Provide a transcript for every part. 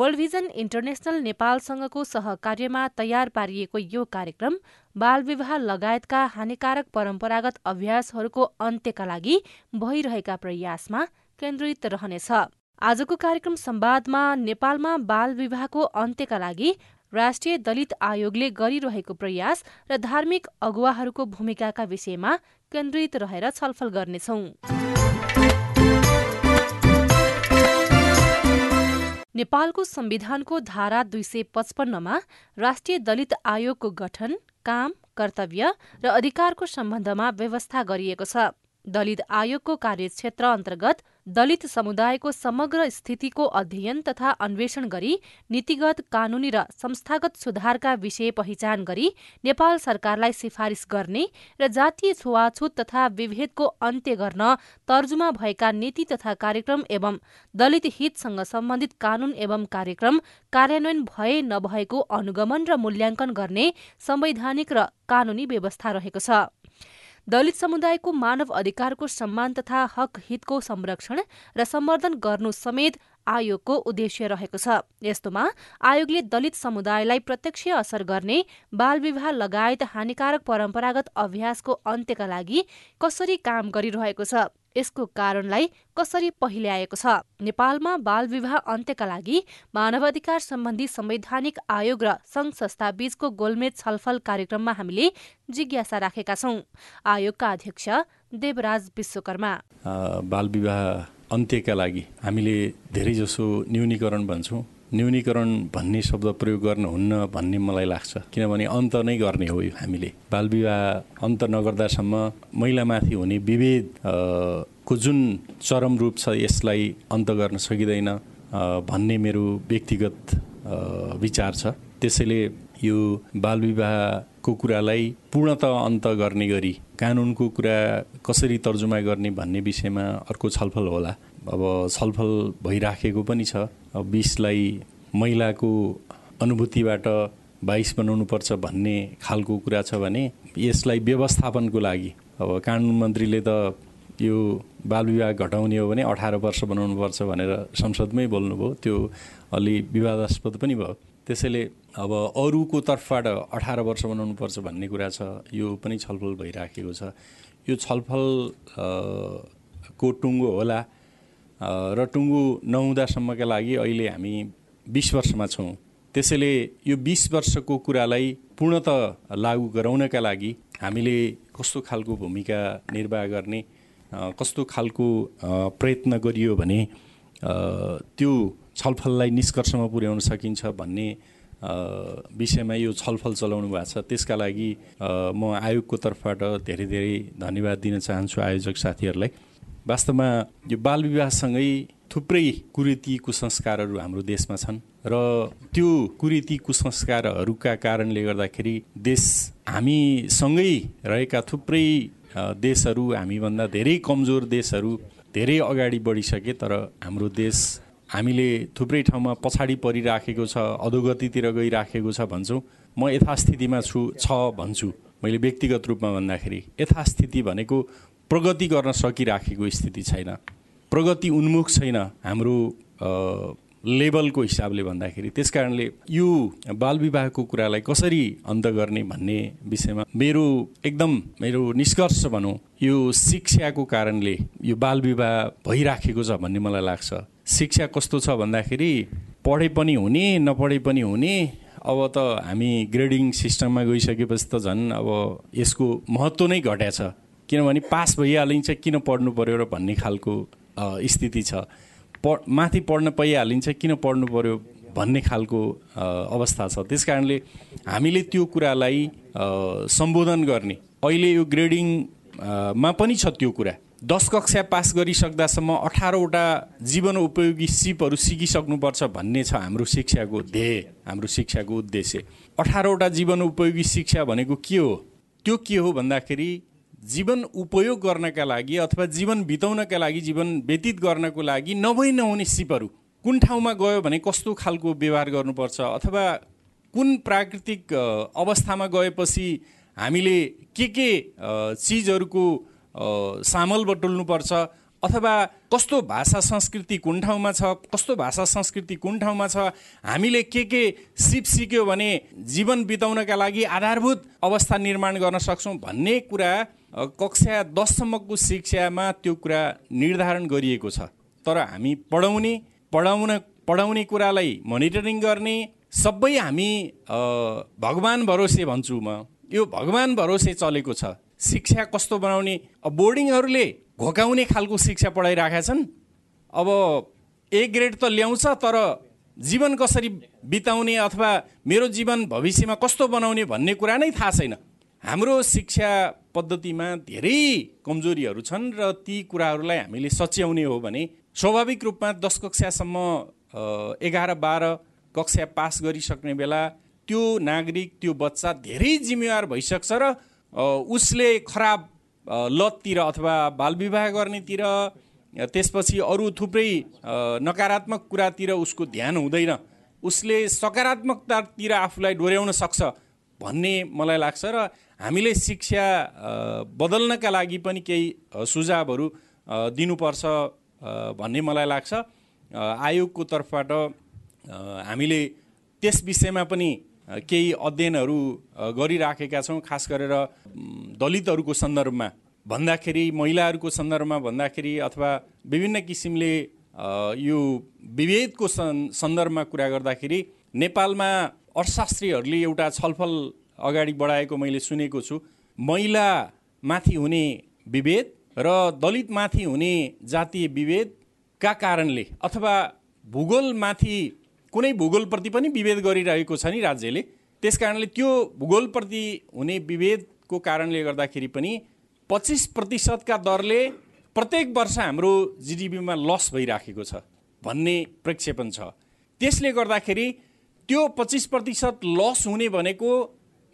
World vision international नेपालसँगको सहकार्यमा तयार पारिएको यो कार्यक्रम बालविवाह लगायतका हानिकारक परम्परागत अभ्यासहरूको अन्त्यका लागि भइरहेका प्रयासमा केन्द्रित रहनेछ। आजको कार्यक्रम संवादमा नेपालमा बाल विवाहको अन्त्यका लागि राष्ट्रिय दलित आयोगले गरिरहेको प्रयास र धार्मिक अगुवाहरूको भूमिकाका विषयमा केन्द्रित रहेर छलफल गर्नेछौं। नेपालको संविधानको धारा दुई सय पचपन्नमा राष्ट्रिय दलित आयोगको गठन काम कर्तव्य र अधिकारको सम्बन्धमा व्यवस्था गरिएको छ। दलित आयोगको कार्यक्षेत्र अन्तर्गत दलित समुदायको समग्र स्थितिको अध्ययन तथा अन्वेषण गरी नीतिगत कानूनी र संस्थागत सुधारका विषय पहिचान गरी नेपाल सरकारलाई सिफारिस गर्ने र जातीय छुवाछुत तथा विभेदको अन्त्य गर्न तर्जुमा भएका नीति तथा कार्यक्रम एवं दलित हितसँग सम्बन्धित कानून एवं कार्यक्रम कार्यान्वयन भए नभएको अनुगमन र मूल्याङ्कन गर्ने संवैधानिक र कानूनी व्यवस्था रहेको छ। दलित समुदायको मानव अधिकारको सम्मान तथा हक हितको संरक्षण र सम्वर्धन गर्नु समेत आयोगको उद्देश्य रहेको छ। यस्तोमा आयोगले दलित समुदायलाई प्रत्यक्ष असर गर्ने बाल विवाह लगायत हानिकारक परम्परागत अभ्यासको अन्त्यका लागि कसरी काम गरिरहेको छ यसको कारणलाई कसरी पहिल्याएको छ नेपालमा बाल विवाह अन्त्यका लागि मानवाधिकार सम्बन्धी संवैधानिक आयोग र संघ संस्था बीचको गोलमेज छलफल कार्यक्रममा हामीले जिज्ञासा राखेका छौं। आयोगका अध्यक्ष देवराज विश्वकर्मा। बाल विवाह अन्त्यका लागि हामीले धेरैजसो न्यूनीकरण भन्छौँ। न्यूनीकरण भन्ने शब्द प्रयोग गर्नुहुन्न भन्ने मलाई लाग्छ। किनभने अन्त नै गर्ने हो यो हामीले। बालविवाह अन्त नगर्दासम्म महिलामाथि हुने विभेद को जुन चरम रूप छ यसलाई अन्त गर्न सकिँदैन भन्ने मेरो व्यक्तिगत विचार छ। त्यसैले यो बालविवाहको कुरालाई पूर्णत अन्त गर्ने गरी कानुनको कुरा कसरी तर्जुमा गर्ने भन्ने विषयमा अर्को छलफल होला। अब छलफल भइराखेको पनि छ। अब बिसलाई महिलाको अनुभूतिबाट बाइस बनाउनुपर्छ भन्ने खालको कुरा छ भने यसलाई व्यवस्थापनको लागि अब कानुन मन्त्रीले त यो बालविवाह घटाउने हो भने अठार वर्ष बनाउनुपर्छ भनेर संसदमै बोल्नुभयो। त्यो अलि विवादास्पद पनि भयो। त्यसैले अब अरूको तर्फबाट अठार वर्ष बनाउनुपर्छ भन्ने कुरा छ यो पनि छलफल भइराखेको छ। यो छलफल को टुङ्गो होला? र टुङ्गो नहुँदासम्मका लागि अहिले हामी बिस वर्षमा छौँ। त्यसैले यो बिस वर्षको कुरालाई पूर्णत लागू गराउनका लागि हामीले कस्तो खालको भूमिका निर्वाह गर्ने कस्तो खालको प्रयत्न गरियो भने त्यो छलफललाई निष्कर्षमा पुर्याउन सकिन्छ भन्ने विषयमा यो छलफल चलाउनु भएको छ। त्यसका लागि म आयोगको तर्फबाट धेरै धेरै धन्यवाद दिन चाहन्छु आयोजक साथीहरूलाई। वास्तवमा यो बालविवाहसँगै थुप्रै कुरीति कुसंस्कारहरू हाम्रो देशमा छन् र त्यो कुरीति कुसंस्कारहरूका कारणले गर्दाखेरि देश हामीसँगै रहेका थुप्रै देशहरू हामीभन्दा धेरै कमजोर देशहरू धेरै अगाडि बढिसके तर हाम्रो देश हामीले थुप्रै ठाउँमा पछाडि परिराखेको छ अधोगतितिर गइराखेको छ भन्छौँ। म यथास्थितिमा छु छ भन्छु। मैले व्यक्तिगत रूपमा भन्दाखेरि यथास्थिति भनेको प्रगति गर्न सकिराखेको स्थिति छैन। प्रगति उन्मुख छैन हाम्रो लेभलको हिसाबले भन्दाखेरि त्यस कारणले यो बालविवाहको कुरालाई कसरी अन्त गर्ने भन्ने विषयमा मेरो एकदम मेरो निष्कर्ष भनौँ यो शिक्षाको कारणले यो बालविवाह भइराखेको छ भन्ने मलाई लाग्छ। शिक्षा कस्तो छ भन्दाखेरि पढे पनि हुने नपढे पनि हुने अब त हामी ग्रेडिङ सिस्टममा गइसकेपछि त झन् अब यसको महत्त्व नै घट्या छ। किनभने पास भइहालिन्छ किन पढ्नु पऱ्यो र भन्ने खालको स्थिति छ। प माथि पढ्न पाइहालिन्छ किन पढ्नु पऱ्यो भन्ने खालको अवस्था छ। त्यस कारणले हामीले त्यो कुरालाई सम्बोधन गर्ने। अहिले यो ग्रेडिङ मा पनि छ त्यो कुरा। दस कक्षा पास गरिसक्दासम्म अठारवटा जीवन उपयोगी सिपहरू सिकिसक्नुपर्छ भन्ने छ हाम्रो शिक्षाको ध्येय हाम्रो शिक्षाको उद्देश्य। अठारवटा जीवन उपयोगी शिक्षा भनेको के हो? त्यो के हो भन्दाखेरि जीवन उपयोग गर्नका लागि अथवा जीवन बिताउनका लागि जीवन व्यतीत गर्नको लागि नभई नहुने सिपहरू कुन ठाउँमा गयो भने कस्तो खालको व्यवहार गर्नुपर्छ अथवा कुन प्राकृतिक अवस्थामा गएपछि हामीले के के चिजहरूको सामल बटुल्नुपर्छ अथवा कस्तो भाषा संस्कृति कुन ठाउँमा छ कस्तो भाषा संस्कृति कुन ठाउँमा छ हामीले के के सिप सिक्यो भने जीवन बिताउनका लागि आधारभूत अवस्था निर्माण गर्न सक्छौँ भन्ने कुरा कक्षा दससम्मको शिक्षामा त्यो कुरा निर्धारण गरिएको छ। तर हामी पढाउने पढाउन पढाउने कुरालाई मोनिटरिङ गर्ने सबै हामी भगवान् भरोसे भन्छु म। यो भगवान् भरोसे चलेको छ। शिक्षा कस्तो बनाउने? अब बोर्डिङहरूले घोकाउने खालको शिक्षा पढाइरहेका छन्। अब ए ग्रेड त ल्याउँछ तर जीवन कसरी बिताउने अथवा मेरो जीवन भविष्यमा कस्तो बनाउने भन्ने कुरा नै थाहा छैन। हाम्रो शिक्षा पद्धतिमा धेरै कमजोरीहरू छन् र ती कुराहरूलाई हामीले सच्याउने हो भने स्वाभाविक रूपमा दस कक्षासम्म एघार बाह्र कक्षा पास गरिसक्ने बेला त्यो नागरिक त्यो बच्चा धेरै जिम्मेवार भइसक्छ र उसले खराब लततिर अथवा बालविवाह गर्नेतिर त्यसपछि अरू थुप्रै नकारात्मक कुरातिर उसको ध्यान हुँदैन। उसले सकारात्मकतातिर आफूलाई डोर्याउन सक्छ। भन्ने मलाई लाग्छ र हामीले शिक्षा बदल्नका लागि पनि केही सुझावहरू दिनुपर्छ भन्ने मलाई लाग्छ। आयोगको तर्फबाट हामीले त्यस विषयमा पनि केही अध्ययनहरू गरिराखेका छौँ। खास गरेर दलितहरूको सन्दर्भमा भन्दाखेरि महिलाहरूको सन्दर्भमा भन्दाखेरि अथवा विभिन्न किसिमले यो विभेदको सन्दर्भमा कुरा गर्दाखेरि नेपालमा अर्थशास्त्रीहरूले एउटा छलफल अगाडि बढाएको मैले सुनेको छु। महिलामाथि हुने विभेद र दलितमाथि हुने जातीय विभेदका कारणले अथवा भूगोलमाथि कुनै भूगोलप्रति पनि विभेद गरिरहेको छ नि राज्यले त्यस कारणले त्यो भूगोलप्रति हुने विभेदको कारणले गर्दाखेरि पनि पच्चिस प्रतिशतका दरले प्रत्येक वर्ष हाम्रो जिडिपीमा लस भइराखेको छ भन्ने प्रक्षेपण छ। त्यसले गर्दाखेरि त्यो पच्चिस प्रतिशत लस हुने भनेको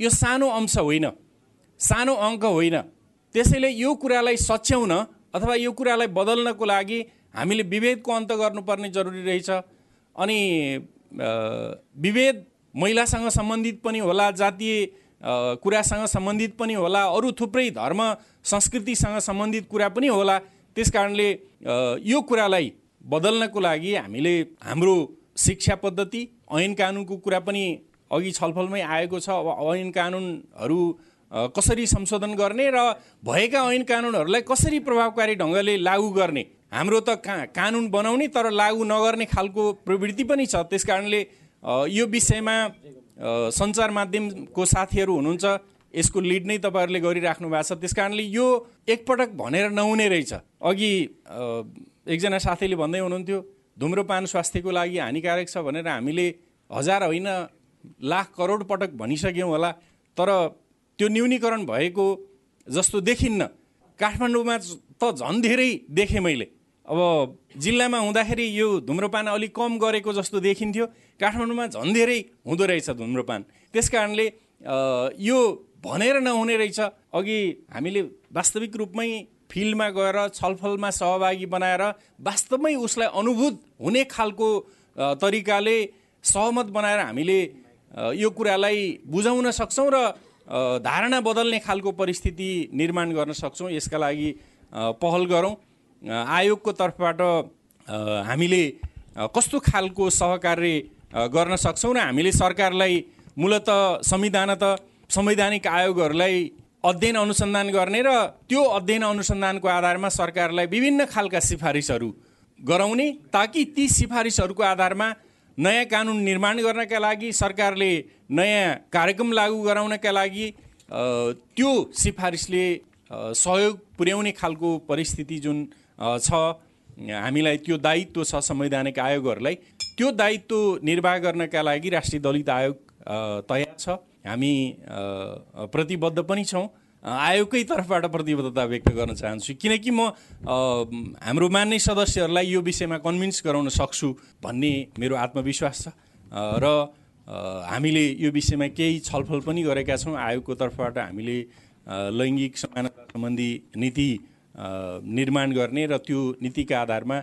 यो सानो अंश होइन। सानो अङ्क होइन। त्यसैले यो कुरालाई सच्याउन अथवा यो कुरालाई बदल्नको लागि हामीले विभेदको अन्त गर्नुपर्ने जरुरी रहेछ। अनि विभेद महिलासँग सम्बन्धित पनि होला जातीय कुरासँग सम्बन्धित पनि होला अरू थुप्रै धर्म संस्कृतिसँग सम्बन्धित कुरा पनि होला। त्यस कारणले यो कुरालाई बदल्नको लागि हामीले हाम्रो शिक्षा पद्धति ऐन कानुनको कुरा पनि अघि छलफलमै आएको छ। अब ऐन कानुनहरू कसरी संशोधन गर्ने र भएका ऐन कानुनहरूलाई कसरी प्रभावकारी ढङ्गले लागू गर्ने? हाम्रो त का कानुन बनाउने तर लागू नगर्ने खालको प्रवृत्ति पनि छ। त्यस कारणले यो विषयमा सञ्चार माध्यमको साथीहरू हुनुहुन्छ यसको लिड नै तपाईँहरूले गरिराख्नु भएको छ। त्यस कारणले यो एकपटक भनेर नहुने रहेछ। अघि एकजना साथीले भन्दै हुनुहुन्थ्यो धुम्रोपान स्वास्थ्यको लागि हानिकारक छ भनेर हामीले हजार होइन लाख करोड पटक भनिसक्यौँ होला तर त्यो न्यूनीकरण भएको जस्तो देखिन्न। काठमाडौँमा त झन् धेरै देखेँ मैले। अब जिल्लामा हुँदाखेरि यो धुम्रपान अलिक कम गरेको जस्तो देखिन्थ्यो। काठमाडौँमा झन् धेरै हुँदो रहेछ धुम्रपान त्यस कारणले यो भनेर नहुने रहेछ। अघि हामीले वास्तविक रूपमै फिल्डमा गएर छलफलमा सहभागी बनाएर वास्तवमै उसलाई अनुभूत हुने खालको तरिकाले सहमत बनाएर हामीले यो कुरालाई बुझाउन सक्छौँ र धारणा बदल्ने खालको परिस्थिति निर्माण गर्न सक्छौँ। यसका लागि पहल गरौँ। आयोगको तर्फबाट हामीले कस्तो खालको सहकार्य गर्न सक्छौँ र हामीले सरकारलाई मूलत संविधान त संवैधानिक आयोगहरूलाई अध्ययन अनुसन्धान गर्ने र त्यो अध्ययन अनुसन्धानको आधारमा सरकारलाई विभिन्न खालका सिफारिसहरू गराउने ताकि ती सिफारिसहरूको आधारमा नयाँ कानुन निर्माण गर्नका लागि सरकारले नयाँ कार्यक्रम लागू गराउनका लागि त्यो सिफारिसले सहयोग पुर्याउने खालको परिस्थिति जुन छ हामीलाई त्यो दायित्व छ संवैधानिक आयोगहरूलाई त्यो दायित्व निर्वाह गर्नका लागि राष्ट्रिय दलित आयोग तयार छ। हामी प्रतिबद्ध पनि छौँ। आयोगकै तर्फबाट प्रतिबद्धता व्यक्त गर्न चाहन्छु। किनकि म हाम्रो मान्ने सदस्यहरूलाई यो विषयमा कन्भिन्स गराउन सक्छु भन्ने मेरो आत्मविश्वास छ। र हामीले यो विषयमा केही छलफल पनि गरेका छौँ। आयोगको तर्फबाट हामीले लैङ्गिक समानता सम्बन्धी नीति निर्माण गर्ने र त्यो नीतिका आधारमा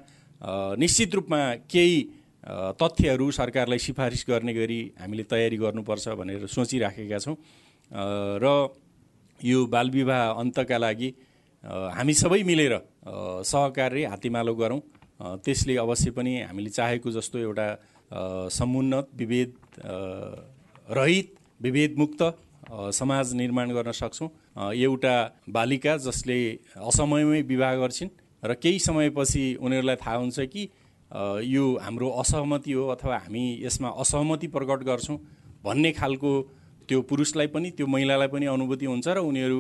निश्चित रूपमा केही तथ्यहरू सरकारलाई सिफारिस गर्ने गरी हामीले तयारी गर्नुपर्छ भनेर सोचिराखेका छौँ। र यो बालविवाह अन्तका लागि हामी सबै मिलेर सहकार्य हात्तीमालो गरौँ। त्यसले अवश्य पनि हामीले चाहेको जस्तो एउटा समुन्नत विभेद रहित विभेदमुक्त समाज निर्माण गर्न सक्छौँ। एउटा बालिका जसले असमयमै विवाह गर्छिन् र केही समयपछि उनीहरूलाई थाहा हुन्छ कि यो हाम्रो असहमति हो अथवा हामी यसमा असहमति प्रकट गर्छौँ भन्ने खालको त्यो पुरुषलाई पनि त्यो महिलालाई पनि अनुभूति हुन्छ र उनीहरू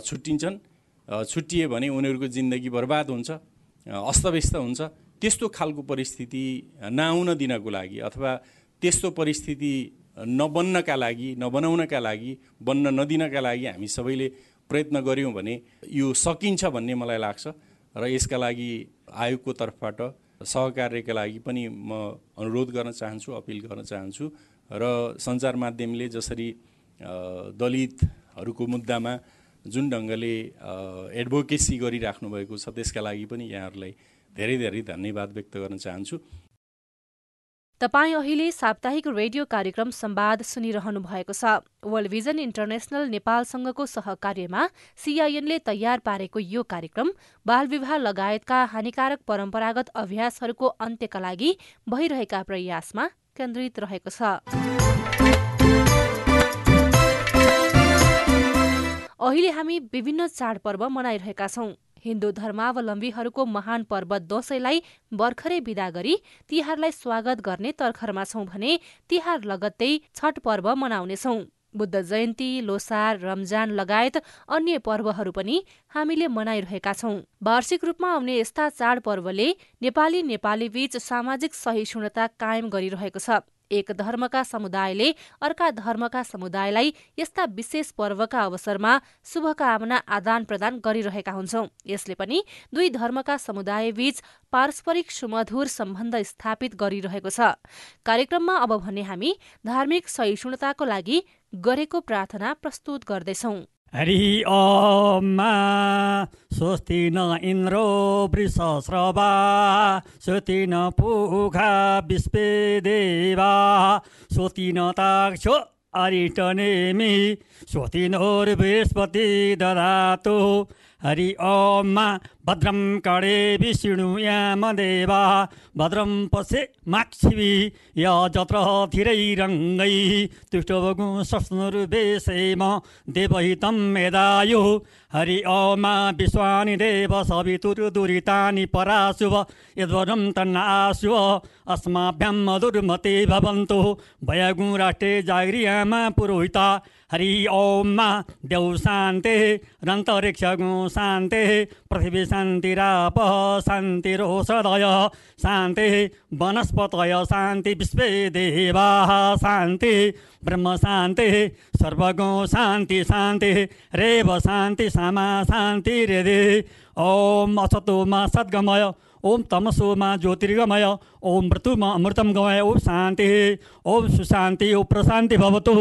छुट्टिन्छन्। छुट्टिए भने उनीहरूको जिन्दगी बर्बाद हुन्छ अस्तव्यस्त हुन्छ। त्यस्तो खालको परिस्थिति नआउन दिनको लागि अथवा त्यस्तो परिस्थिति नबन्नका लागि नबनाउनका लागि बन्न नदिनका लागि हामी सबैले प्रयत्न गऱ्यौँ भने यो सकिन्छ भन्ने मलाई लाग्छ र यसका लागि आयोगको तर्फबाट सहकार्यका लागि पनि म अनुरोध गर्न चाहन्छु अपिल गर्न चाहन्छु र सञ्चार माध्यमले जसरी दलितहरूको मुद्दामा जुन ढङ्गले एडभोकेसी गरिराख्नु भएको छ त्यसका लागि पनि यहाँहरूलाई धेरै धेरै धन्यवाद व्यक्त गर्न चाहन्छु। तपाईँ अहिले साप्ताहिक रेडियो कार्यक्रम संवाद सुनिरहनु भएको छ। वर्ल्ड भिजन इन्टरनेसनल नेपालसँगको सहकार्यमा सिआइएनले तयार पारेको यो कार्यक्रम बालविवाह लगायतका हानिकारक परम्परागत अभ्यासहरूको अन्त्यका लागि भइरहेका प्रयासमा केन्द्रित रहेको छ। अहिले हामी विभिन्न चाडपर्व मनाइरहेका छौं। हिन्दू धर्मावलम्बीहरूको महान पर्व दशैंलाई भर्खरै विदा गरी तिहारलाई स्वागत गर्ने तर्खरमा छौं भने तिहार लगत्तै छठ पर्व मनाउनेछौं। बुद्ध जयन्ती लोसार रमजान लगायत अन्य पर्वहरू पनि हामीले मनाइरहेका छौं। वार्षिक रूपमा आउने यस्ता चाडपर्वले नेपाली नेपाली बीच सामाजिक सहिष्णुता कायम गरिरहेको छ। एक धर्मका समुदायले अर्का धर्मका समुदायलाई यस्ता विशेष पर्वका अवसरमा शुभकामना आदान प्रदान गरिरहेका हुन्छौं। यसले पनि दुई धर्मका समुदाय बीच पारस्परिक सुमधुर सम्बन्ध स्थापित गरिरहेको छ। कार्यक्रममा अब भने हामी धार्मिक सहिष्णुताको लागि गरेको प्रार्थना प्रस्तुत गर्दैछौं। हरि ओमा स्वस्ति न इन्द्रो वृषस्रवा स्वस्ति न पुखा विश्वे देवा स्वस्ति न ताक्षो अरिटनेमि स्वस्ति नोर्बृहस्पति ददातु। हरि ओमा भद्रं कडे विष्णुयामदेवा भद्रं पशे माक्षिवि य जत्र थिरैरङ्गै तुष्टवगु सस्नुर्वेशेम देवहितं मेदायु हरि ओमा विश्वानि देव सवितुर्दुरितानि पराशुभ यद्वरं तन्नाशुव अस्माभ्यां मधुर्मते भवन्तु। भयगु राष्ट्रे जाग्रियामा पुरोहिता हरि ओम देव शान्ति रन्तरिक्षगु शान्ति पृथिवी शान्तिराप शान्तिरोषदय शान्ति वनस्पतय शान्ति विश्वे देवाः शान्ति ब्रह्म शान्ति सर्वगो शान्ति शान्ति रेव शान्ति सामा शान्ति रेदे। ॐ असतोमा सद्गमय ओम तमसोमा ज्योतिर्गमय ओम मृत्युमा अमृतं गमय ओम शान्ति ओम सुशान्ति ओम प्रशान्ति भवतु।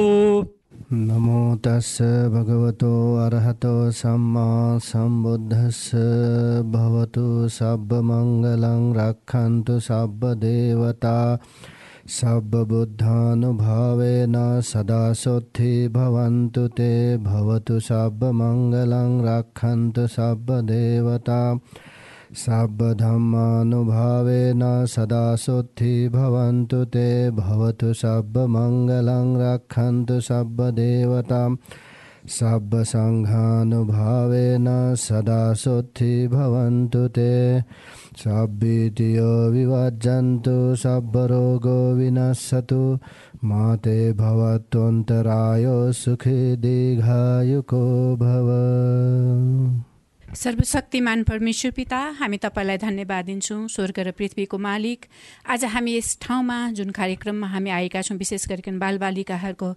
නමෝ තස්ස භගවතෝ අරහතෝ සම්මා සම්බුද්දස්ස භවතු සබ්බ මංගලං රක්ඛන්තු සබ්බ දේවතා සබ්බ බුද්ධානුභාවේන සදාසොත්ථි භවන්තු තේ භවතු සබ්බ මංගලං රක්ඛන්තු සබ්බ දේවතා सब्बधम्मानुभावेन सदा शुद्धि भवन्तु ते। भवतु सब्बमङ्गलं रक्षन्तु सब्बदेवतां। सब्बसङ्घानुभावेन सदा शुद्धि भवन्तु ते। सब्बीतियो विवर्जन्तु, सब्बरोगो विनश्यतु। मा ते भवत्वन्तरायो सुखी दीर्घायुको भव। सर्वशक्तिमान परमेश्वर पिता हामी तपाईँलाई धन्यवाद दिन्छौँ। स्वर्ग र पृथ्वीको मालिक। आज हामी यस ठाउँमा जुन कार्यक्रममा हामी आएका छौँ विशेष गरिकन बालबालिकाहरूको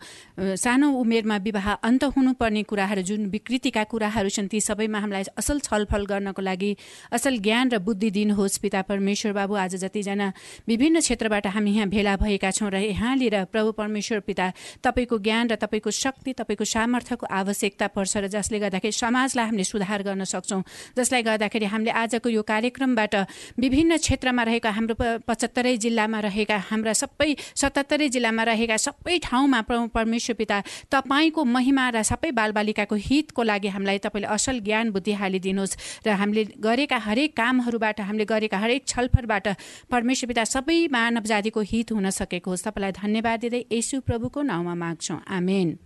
सानो उमेरमा विवाह अन्त हुनुपर्ने कुराहरू जुन विकृतिका कुराहरू छन् ती सबैमा हामीलाई असल छलफल गर्नको लागि असल ज्ञान र बुद्धि दिनुहोस् पिता परमेश्वर बाबु। आज जतिजना विभिन्न क्षेत्रबाट हामी यहाँ भेला भएका छौँ र यहाँनिर प्रभु परमेश्वर पिता तपाईँको ज्ञान र तपाईँको शक्ति तपाईँको सामर्थ्यको आवश्यकता पर्छ र जसले गर्दाखेरि समाजलाई हामीले सुधार गर्न सक्छौँ। सक्छौँ। जसलाई गर्दाखेरि हामीले आजको यो कार्यक्रमबाट विभिन्न क्षेत्रमा रहेका हाम्रो पचहत्तरै जिल्लामा रहेका हाम्रा सबै सतहत्तरै जिल्लामा रहेका सबै ठाउँमा परमेश्वर पिता तपाईँको महिमा र सबै बालबालिकाको हितको लागि हामीलाई तपाईँले असल ज्ञान बुद्धि हालिदिनुहोस् र हामीले गरेका हरेक कामहरूबाट हामीले गरेका हरेक छलफलबाट परमेश्वर पिता सबै मानव जातिको हित हुन सकेको होस्। तपाईँलाई धन्यवाद दिँदै यसु प्रभुको नाउँमा माग्छौँ। आमेन।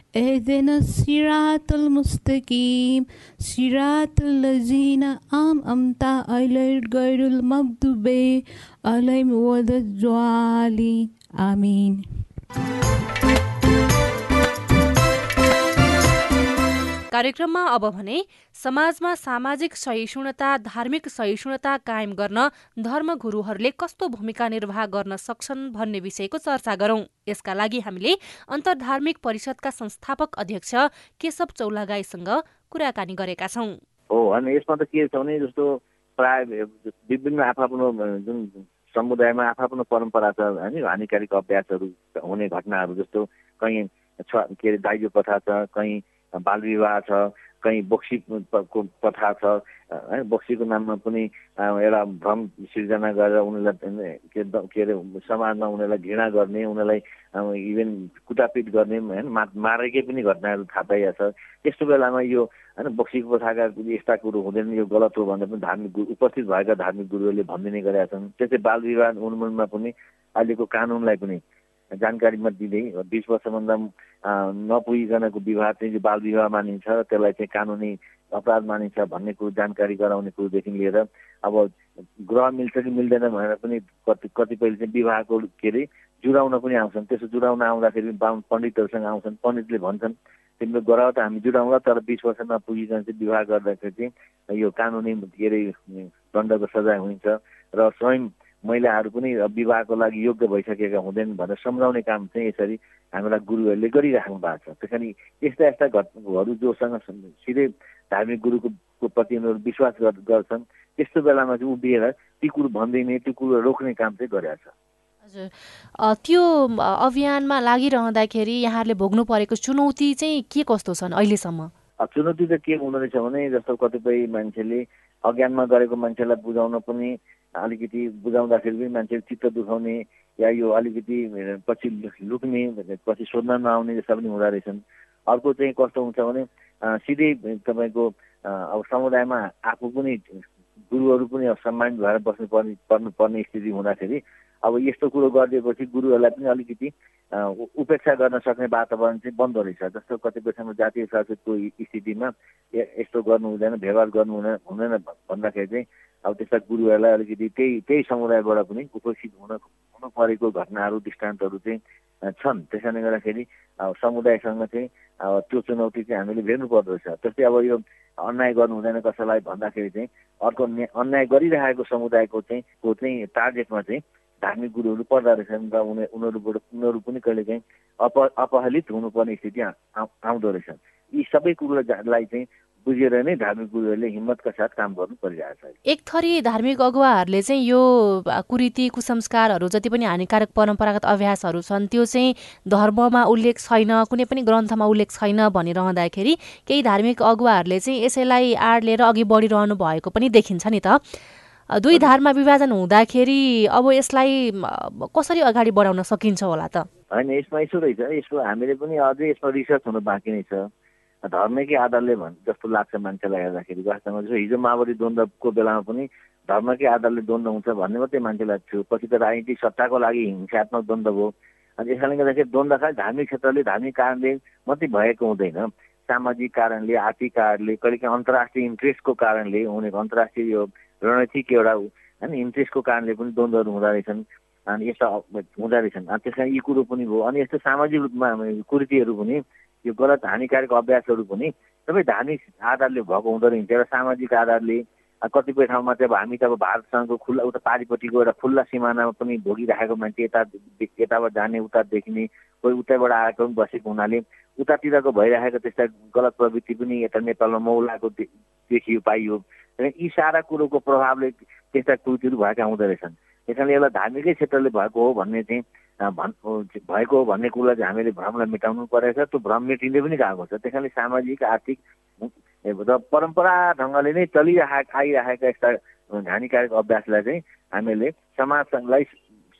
اہدنا الصراط المستقیم صراط الذین عام امتا علیہ غیر المغضوب علیہم ولا الضالین آمین۔ कार्यक्रममा अब भने समाजमा सामाजिक सहिष्णुता धार्मिक सहिष्णुता कायम गर्न धर्मगुरूहरूले कस्तो भूमिका निर्वाह गर्न सक्छन् भन्ने विषयको चर्चा गरौं। यसका लागि हामीले अन्तर्धार्मिक परिषदका संस्थापक अध्यक्ष केशव चौलागाईसँग कुराकानी गरेका छौँ। हो होइन यसमा त के छ भने जस्तो प्राय विभिन्न आफ्नो जुन समुदायमा आफ्नो परम्परा छ होइन हानिकारिक अभ्यासहरू हुने घटनाहरू जस्तो कहीँ के अरे दाइजो प्रथा छ कहीँ बाल विवाह छ कहीँ बक्सीको प्रथा छ है बक्सीको नाममा पनि एउटा भ्रम सिर्जना गरेर उनीहरूलाई के अरे समाजमा उनीहरूलाई घृणा गर्ने उनीहरूलाई इभेन कुटापिट गर्ने होइन मा मारेकै पनि घटनाहरू थाहा पाइएको छ। त्यस्तो बेलामा यो होइन बक्सीको प्रथाका यस्ता कुरो हुँदैन यो गलत हो भनेर पनि धार्मिक गुरु उपस्थित भएका धार्मिक गुरुहरूले भनिदिने गरेका छन्। त्यस्तै बाल विवाह उन्मूलनमा पनि अहिलेको कानुनलाई पनि जानकारीमा दिँदै बिस वर्षभन्दा नपुगिकनको विवाह चाहिँ बाल विवाह मानिन्छ त्यसलाई चाहिँ कानुनी अपराध मानिन्छ भन्ने कुरो जानकारी गराउने कुरोदेखि लिएर अब ग्रह मिल्छ कि मिल्दैन भनेर पनि कति कतिपयले चाहिँ विवाहको के अरे जुडाउन पनि आउँछन्। त्यसो जुडाउन आउँदाखेरि पण्डितहरूसँग आउँछन् पण्डितले भन्छन् तिम्रो ग्रह त हामी जुडाउँला तर बिस वर्ष नपुगिकन चाहिँ विवाह गर्दाखेरि चाहिँ यो कानुनी के अरे दण्डको सजाय हुन्छ र स्वयं महिलाहरू पनि विवाहको लागि योग्य भइसकेका हुँदैनन् भनेर सम्झाउने काम चाहिँ यसरी हामीलाई गुरुहरूले गरिराख्नु भएको छ। त्यस कारण यस्ता यस्ता घटनाहरू जोसँग सिधै धार्मिक गुरुको प्रति उनीहरू विश्वास गर्छन्। त्यस्तो बेलामा चाहिँ उभिएर ती कुरो भनिदिने त्यो कुरो रोक्ने काम चाहिँ गरेका छ हजुर। त्यो अभियानमा लागिरहँदाखेरि यहाँहरूले भोग्नु परेको चुनौती चाहिँ के कस्तो छन् अहिलेसम्म? चुनौती त के हुँदो रहेछ भने जस्तो कतिपय मान्छेले अज्ञानमा गरेको मान्छेलाई बुझाउन पनि अलिकति बुझाउँदाखेरि पनि मान्छेले चित्त दुखाउने या यो अलिकति पछि लुक्ने पछि सोध्न नआउने जस्ता पनि हुँदो रहेछन्। अर्को चाहिँ कस्तो हुन्छ भने सिधै तपाईँको अब समुदायमा आफू पनि गुरुहरू पनि सम्मानित भएर बस्नु पर्ने पर्नुपर्ने स्थिति हुँदाखेरि अब यस्तो कुरो गरिदिएपछि गुरुहरूलाई पनि अलिकति उपेक्षा गर्न सक्ने वातावरण चाहिँ बन्द रहेछ। जस्तो कतिपय समय जातीय संस्कृतिको स्थितिमा यस्तो गर्नु हुँदैन व्यवहार गर्नु हुँदैन हुँदैन भन्दाखेरि चाहिँ अब त्यस्ता गुरुहरूलाई अलिकति त्यही त्यही समुदायबाट पनि उपस्थित हुन हुन परेको घटनाहरू दृष्टान्तहरू चाहिँ छन्। त्यस कारणले गर्दाखेरि अब समुदायसँग चाहिँ अब त्यो चुनौती चाहिँ हामीले भेट्नु पर्दो रहेछ त्यस्तै अब यो अन्याय गर्नु हुँदैन कसैलाई भन्दाखेरि चाहिँ अर्को अन्याय गरिरहेको समुदायको चाहिँ को चाहिँ टार्गेटमा चाहिँ धार्मिक गुरुहरू पर्दा रहेछन् र उनीहरूबाट उनीहरू पनि कहिलेकाहीँ अप अपहेलित हुनुपर्ने स्थिति आउँदो रहेछ यी सबै कुरोलाई चाहिँ बुझेर नै धार्मिक गुरुहरूले हिम्मतका साथ काम गर्नु परिरहेको छ एक थरी धार्मिक अगुवाहरूले चाहिँ यो कुरीति कुसंस्कारहरू जति पनि हानिकारक परम्परागत अभ्यासहरू छन् त्यो चाहिँ धर्ममा उल्लेख छैन कुनै पनि ग्रन्थमा उल्लेख छैन भनिरहँदाखेरि केही धार्मिक अगुवाहरूले चाहिँ यसैलाई आड लिएर अघि बढिरहनु भएको पनि देखिन्छ नि त। दुई धारमा विभाजन हुँदाखेरि अब यसलाई कसरी अगाडि बढाउन सकिन्छ होला त? होइन यसमा यसो रहेछ। यसको हामीले पनि अझै यसमा रिसर्च हुनु बाँकी नै छ। धर्मकै आधारले भन् जस्तो लाग्छ मान्छेलाई हेर्दाखेरि। वास्तवमा जस्तो हिजो माओवादी द्वन्द्वको बेलामा पनि धर्मकै आधारले द्वन्द्व हुन्छ भन्ने मात्रै मान्छेलाई थियो पछि त राजनीतिक सत्ताको लागि हिंसात्मक द्वन्द्व भयो। अनि यसकारणले गर्दाखेरि द्वन्द्व खालि धार्मिक क्षेत्रले धार्मिक कारणले मात्रै भएको हुँदैन। सामाजिक कारणले आर्थिक कारणले कहिलेकाहीँ अन्तर्राष्ट्रिय इन्ट्रेस्टको कारणले हुने अन्तर्राष्ट्रिय यो रणनीतिक एउटा होइन इन्ट्रेस्टको कारणले पनि द्वन्द्वहरू हुँदो रहेछन्। अनि यस्ता हुँदो रहेछन्। अनि त्यस कारण यी कुरो पनि भयो। अनि यस्तो सामाजिक रूपमा कुरीतिहरू पनि यो गलत हानिकारक अभ्यासहरू पनि सबै धार्मिक आधारले भएको हुँदो रहेछ। एउटा सामाजिक आधारले कतिपय ठाउँमा चाहिँ अब हामी त अब भारतसँगको खुल्ला उता पारिपट्टिको एउटा खुल्ला सिमानामा पनि भोगिराखेको मान्छे यता यताबाट जाने उता देखिने कोही उतैबाट आएको पनि बसेको हुनाले उतातिरको भइरहेको त्यस्ता गलत प्रवृत्ति पनि यता नेपालमा मौलाको देखियो पाइयो। यी सारा कुरोको प्रभावले त्यस्ता कृतिहरू भएका हुँदो रहेछन्। त्यस कारणले यसलाई धार्मिकै क्षेत्रले भएको हो भन्ने चाहिँ भन् भएको हो भन्ने कुरा चाहिँ हामीले भ्रमलाई मेटाउनु परेको छ। त्यो भ्रम मेटिँदै पनि गएको छ। त्यस कारणले सामाजिक आर्थिक र परम्परा ढङ्गले नै चलिरहेका आइरहेका यस्ता हानिकारक अभ्यासलाई चाहिँ हामीले समाजलाई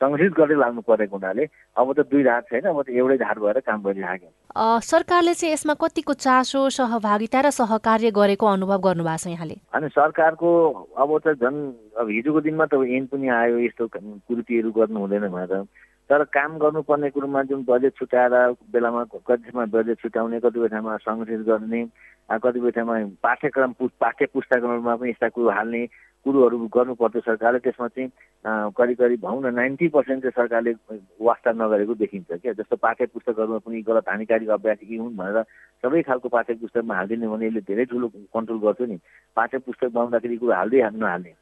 सङ्गठित गर्दै लाग्नु परेको हुनाले अब त दुई धार छैन अब त एउटै धार भएर काम गरिरहेको सरकारले चाहिँ यसमा कतिको चासो सहभागिता र सहकार्य गरेको अनुभव गर्नुभएको छ यहाँले? अनि सरकारको अब त झन् अब हिजोको दिनमा त एन पनि आयो यस्तो कुर्तीहरू गर्नु हुँदैन भनेर। तर काम गर्नुपर्ने कुरोमा जुन बजेट छुट्याएर बेलामा कति ठाउँमा बजेट छुट्याउने कतिपय ठाउँमा सङ्गठित गर्ने कतिपय ठाउँमा पाठ्यक्रम पाठ्य पुस्तकहरूमा पनि यस्ता कुरो हाल्ने कुरोहरू गर्नुपर्छ सरकारले। त्यसमा चाहिँ करिब करिब भनौँ न नाइन्टी पर्सेन्ट चाहिँ सरकारले वास्ता नगरेको देखिन्छ क्या। जस्तो पाठ्य पुस्तकहरूमा पनि गलत हानिकारी अभ्यास के हुन् भनेर सबै खालको पाठ्य पुस्तकमा हालिदिने भने यसले धेरै ठुलो कन्ट्रोल गर्छ नि। पाठ्य पुस्तक बनाउँदाखेरि कुरो हाल्दै नहाल्ने।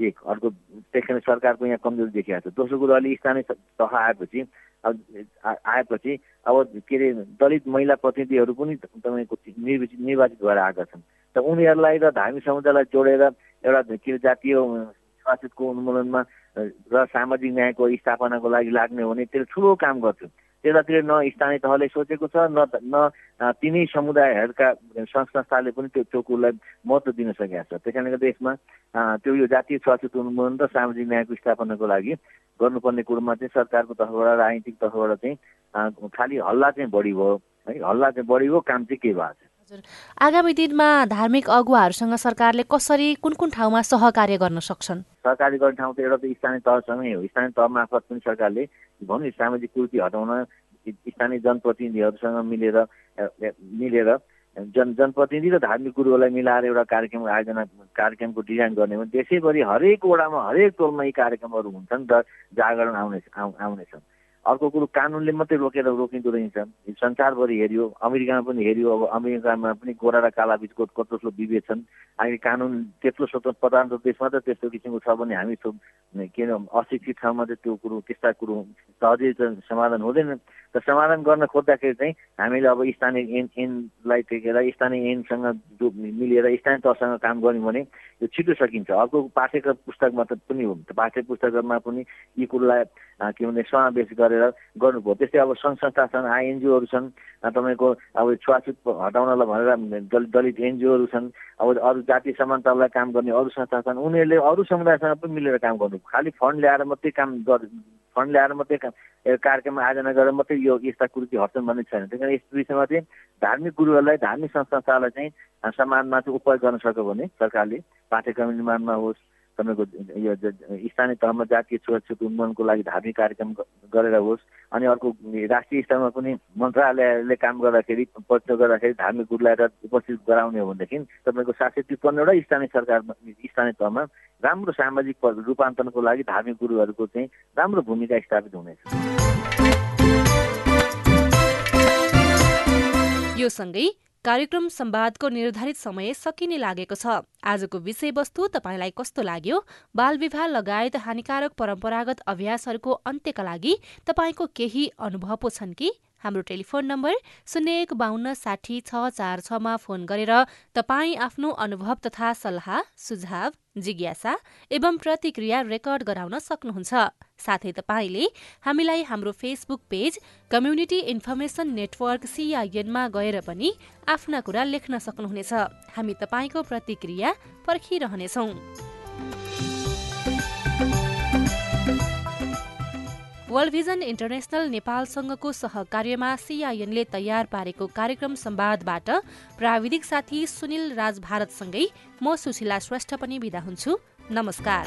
एक अर्को त्यस सरकारको यहाँ कमजोरी देखिएको छ। दोस्रो कुरो अहिले स्थानीय तह आएपछि अब आएपछि अब के अरे दलित महिला प्रतिनिधिहरू पनि तपाईँको निर्वाचित निर्वाचित भएर आएका छन्। त उनीहरूलाई र धार्मिक समुदायलाई जोडेर एउटा के अरे जातीय स्वास्थ्यको उन्मूलनमा र सामाजिक न्यायको स्थापनाको लागि लाग्ने हो भने त्यसले ठुलो काम गर्छ। त्यतातिर न स्थानीय तहले सोचेको छ न न तिनै समुदायहरूका संस्थाले पनि त्यो त्यो कुरोलाई महत्त्व दिन सकेका छ। त्यस कारणले गर्दा यसमा त्यो यो जातीय छुवाछुत उन्मूलन र सामाजिक न्यायको स्थापनाको लागि गर्नुपर्ने कुरोमा चाहिँ सरकारको तर्फबाट राजनीतिक तर्फबाट चाहिँ खालि हल्ला चाहिँ बढी भयो। है हल्ला चाहिँ बढी भयो काम चाहिँ के भएको छ? हजुर। आगामी दिनमा धार्मिक अगुवाहरूसँग सरकारले कसरी कुन कुन ठाउँमा सहकार्य गर्न सक्छन्? सहकार्य गर्ने ठाउँ त एउटा त स्थानीय तहसँगै हो। स्थानीय तह मार्फत पनि सरकारले भनौँ सामाजिक कुर्ती हटाउन स्थानीय जनप्रतिनिधिहरूसँग मिलेर मिलेर जन जनप्रतिनिधि र धार्मिक गुरुहरूलाई मिलाएर एउटा कार्यक्रम आयोजना कार्यक्रमको डिजाइन गर्ने भने देशैभरि हरेक वडामा हरेक टोलमा यी कार्यक्रमहरू हुन्छन् र जागरण आउने आउनेछन्। अर्को कुरो कानुनले मात्रै रोकेर रोकिँदो रहेछ संसारभरि हेऱ्यो अमेरिकामा पनि हेऱ्यो अब अमेरिकामा पनि गोरा र काला बिचको कत्रो विभेद छन्। अहिले कानुन त्यत्रो स्वतन्त्र प्रधानतन्त्र देशमा त त्यस्तो किसिमको छ भने हामी के अशिक्षित ठाउँमा चाहिँ त्यो कुरो त्यस्ता कुरो सहजै त समाधान हुँदैन। त समाधान गर्न खोज्दाखेरि चाहिँ हामीले अब स्थानीय एन एनलाई टेकेर स्थानीय एनसँग जो मिलेर स्थानीय तहसँग काम गऱ्यौँ भने यो छिटो सकिन्छ। अर्को पाठ्यक्रम पुस्तकमा त पनि हो। पाठ्य पुस्तकमा पनि यी कुरोलाई के भने समावेश गरेर गर्नुभयो। त्यस्तै अब सङ्घ संस्था छन् आइएनजिओहरू छन् तपाईँको अब छुवाछुत हटाउनलाई भनेर दलित एनजिओहरू छन् अब अरू जाति समानतालाई काम गर्ने अरू संस्था छन् उनीहरूले अरू समुदायसँग पनि मिलेर काम गर्नु खालि फन्ड ल्याएर मात्रै काम गर फन्ड ल्याएर मात्रै कार्यक्रम आयोजना गरेर मात्रै यो यस्ता कुरो हट्छन् भन्ने छैन। त्यही कारण यस विषयमा चाहिँ धार्मिक गुरुहरूलाई धार्मिक संस्थालाई चाहिँ समाजमा चाहिँ उपयोग गर्न सक्यो भने सरकारले पाठ्यक्रम निर्माणमा होस् तपाईँको यो स्थानीय तहमा जातीय छुवाछुत उन्मूलनको लागि धार्मिक कार्यक्रम गरेर होस् अनि अर्को राष्ट्रिय स्तरमा पनि मन्त्रालयले काम गर्दाखेरि प्रश्न गर्दाखेरि धार्मिक गुरुलाई उपस्थित गराउने हो भनेदेखि तपाईँको सात सय त्रिपन्नवटा स्थानीय सरकारमा स्थानीय तहमा राम्रो सामाजिक रूपान्तरणको लागि धार्मिक गुरुहरूको चाहिँ राम्रो भूमिका स्थापित हुनेछ। यो सँगै कार्यक्रम संवादको निर्धारित समय सकिने लागेको छ। आजको विषयवस्तु तपाईँलाई कस्तो लाग्यो? बाल विवाह लगायत हानिकारक परम्परागत अभ्यासहरूको अन्त्यका लागि तपाईँको केही अनुभव पो छन् कि? हाम्रो टेलिफोन नम्बर शून्य एक बाहन्न साठी छ चार छमा फोन गरेर तपाईँ आफ्नो अनुभव तथा सल्लाह सुझाव जिज्ञासा एवं प्रतिक्रिया रेकर्ड गराउन सक्नुहुन्छ। साथै तपाईँले हामीलाई हाम्रो Facebook page community information network सिआइएनमा गएर पनि आफ्ना कुरा लेख्न सक्नुहुनेछ। हामी तपाईँको प्रतिक्रिया पर्खिरहनेछौँ। वर्ल्ड भिजन इन्टरनेसनल नेपालसँगको सहकार्यमा सिआइएनले तयार पारेको कार्यक्रम संवादबाट प्राविधिक साथी सुनिल राज भारतसँगै म सुशीला श्रेष्ठ पनि विदा हुन्छु। नमस्कार।